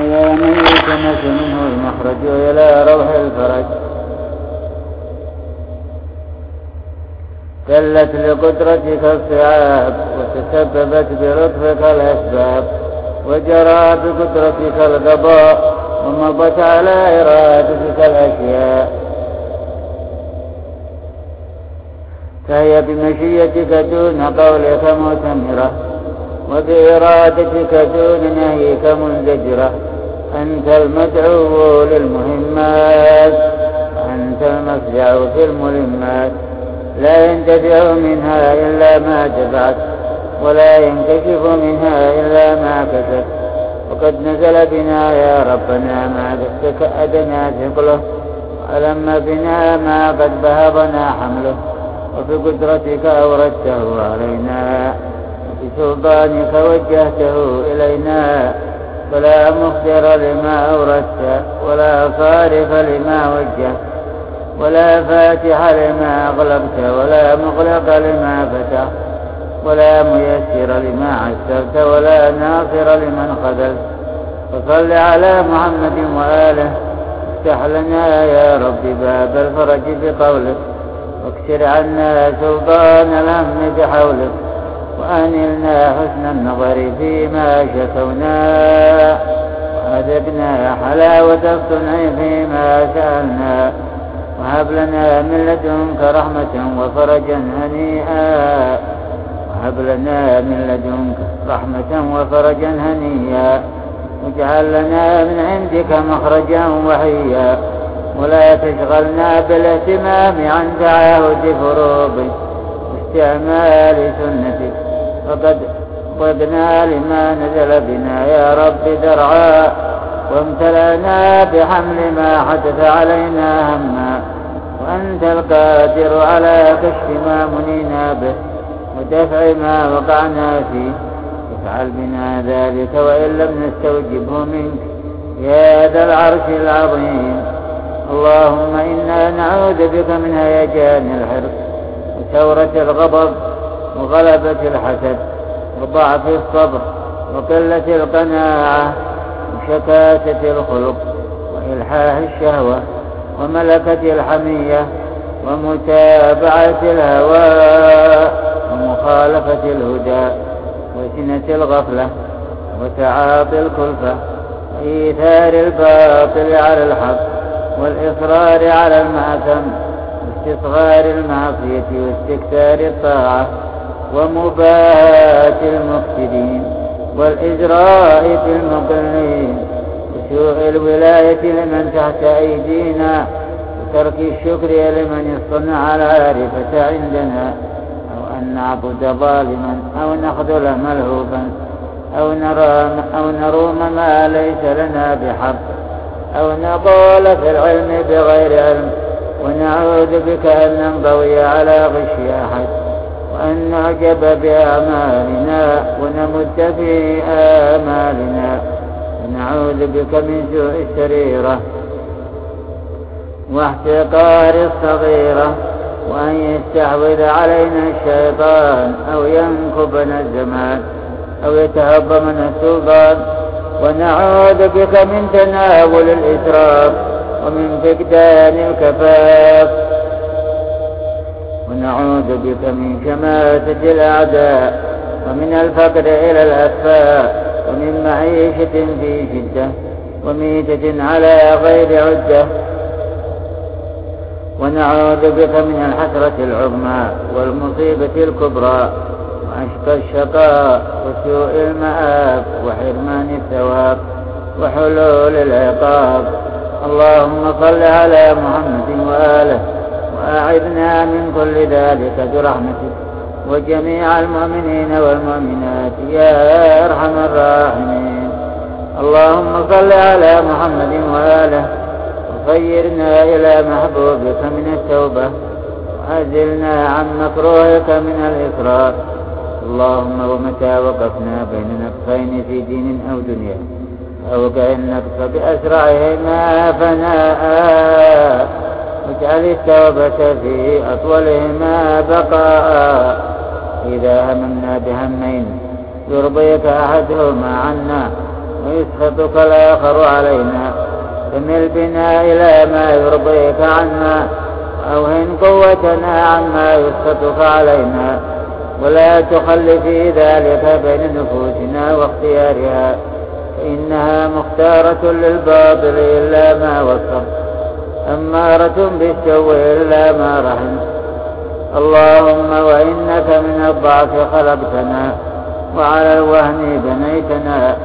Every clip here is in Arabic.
إذا من يلتمس منه المخرج إلى روح الفرج قلت لقدرتك الصعاب وتسببت بلطفك الأسباب وجرى بقدرتك القضاء ومضت على إرادتك الأشياء فهي بمشيتك دون قولك مؤتمرة وبإرادتك دون نهيك منزجرة. أنت المدعو للمهمات. أنت المفزع في الملمات. لا ينتفع منها إلا ما دفعت ولا ينكشف منها إلا ما كسبت. وقد نزل بنا يا ربنا ما بثك أدنى ثقله. ولما بنا ما قد بهضنا حمله. وبقدرتك أوردته علينا. وبسلطانك وجهته إلينا ولا مخبر لما أوردت ولا صارف لما وجهت ولا فاتح لما أغلقت ولا مغلق لما فتحت ولا ميسر لما عسرت ولا ناصر لمن خذلت فصل على محمد وآله افتح لنا يا رب باب الفرج بقولك واكسر عنا سلطان الهم بحولك وأنلنا حسن النظر فيما شكونا وأذقنا حلاوة الصنع فيما سألنا وهب لنا من لدنك رحمة وفرجا هنيئا وهب لنا من لدنك رحمة وفرجا هنيئا واجعل لنا من عندك مخرجا وحيا ولا تشغلنا بالاهتمام عن تعاهد فروضك واستعمال سنتك. فقد ضدنا لما نزل بنا يا رب درعا وامتلأنا بحمل ما حدث علينا هما. وأنت القادر على كشف ما منينا به ودفع ما وقعنا فيه. افعل بنا ذلك وإن لم نستوجبه منك يا ذا العرش العظيم. اللهم إنا نعوذ بك من هيجان الحرص وثورة الغضب وغلبة الحسد وضعف الصبر وقلة القناعة وشكاسة الخلق وإلحاح الشهوة وملكة الحمية ومتابعة الهوى ومخالفة الهدى وسنة الغفلة وتعاطي الكلفة وإيثار الباطل على الحق والإصرار على المأثم واستصغار المعصية واستكثار الطاعة ومباهاة المفسدين والإجراء في المقلين وسوء الولاية لمن تحت أيدينا وترك الشكر لمن اصطنع العارفة عندنا أو أن نعبد ظالما أو نخذل ملهوفا أو, نرى أو نروم ما ليس لنا بحق أو نضال في العلم بغير علم ونعوذ بك أن ننضوي على غش أحد وأن نعجب بأعمالنا ونمد في آمالنا. ونعوذ بك من سوء السريرة واحتقار الصغيرة. وأن يستحوذ علينا الشيطان أو ينكبنا الزمان أو يتهضمنا السلطان ونعوذ بك من تناول الإسراف ومن فقدان الكفاف. ونعوذ بك من شماتة الأعداء ومن الفقر إلى الأكفاء ومن معيشة في شدة وميتة على غير عدة. ونعوذ بك من الحسرة العظمى والمصيبة الكبرى وأشقى الشقاء وسوء المآب وحرمان الثواب وحلول العقاب. اللهم صل على محمد وآله وأعذنا من كل ذلك برحمتك. وجميع المؤمنين والمؤمنات يا أرحم الراحمين. اللهم صل على محمد وآله. وخيرنا إلى محبوبك من التوبة. وأزلنا عن مكروهك من الإكراه. اللهم ومتى وقفنا بين نقصين في دين أو دنيا. أوقع النقص بأسرعهما فناء. واجعل التوبة في أطولهما بقاء. إذا هممنا بهمين يرضيك أحدهما عنا ويسخطك الآخر علينا. فمل بنا إلى ما يرضيك عنا أوهن قوتنا عما يسخطك علينا. ولا تخل في ذلك بين نفوسنا واختيارها فإنها مختارة للباطل إلا ما وصف. أمارة بالسوء إلا ما رحم اللهم وإنك من الضعف خلقتنا وعلى الوهن بنيتنا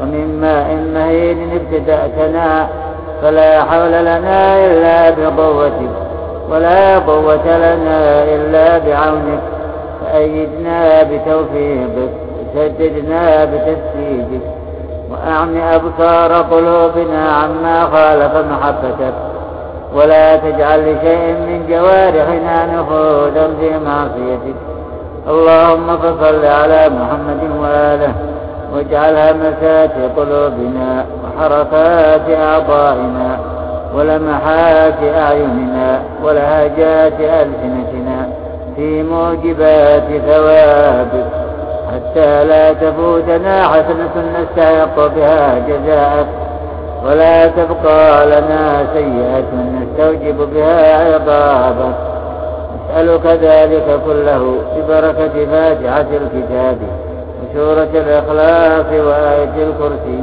ومن ماء مهين ابتدأتنا. فلا حول لنا إلا بقوتك ولا قوة لنا إلا بعونك. فأيدنا بتوفيقك وسددنا بتسديدك وأعم أبصار قلوبنا عما خالف محبتك. ولا تجعل لشيء من جوارحنا نفوذا في معصيتك. اللهم فصل على محمد وآله واجعلها مسات قلوبنا وحركات أعضائنا ولمحات أعيننا ولهجات ألسنتنا في موجبات ثوابك. حتى لا تفوتنا حسنة نستحق بها جزاءك. ولا تبقى لنا سيئة نستوجب بها عقابك نسألك ذلك كله ببركة فاتحة الكتاب وسورة الإخلاص وآية الكرسي.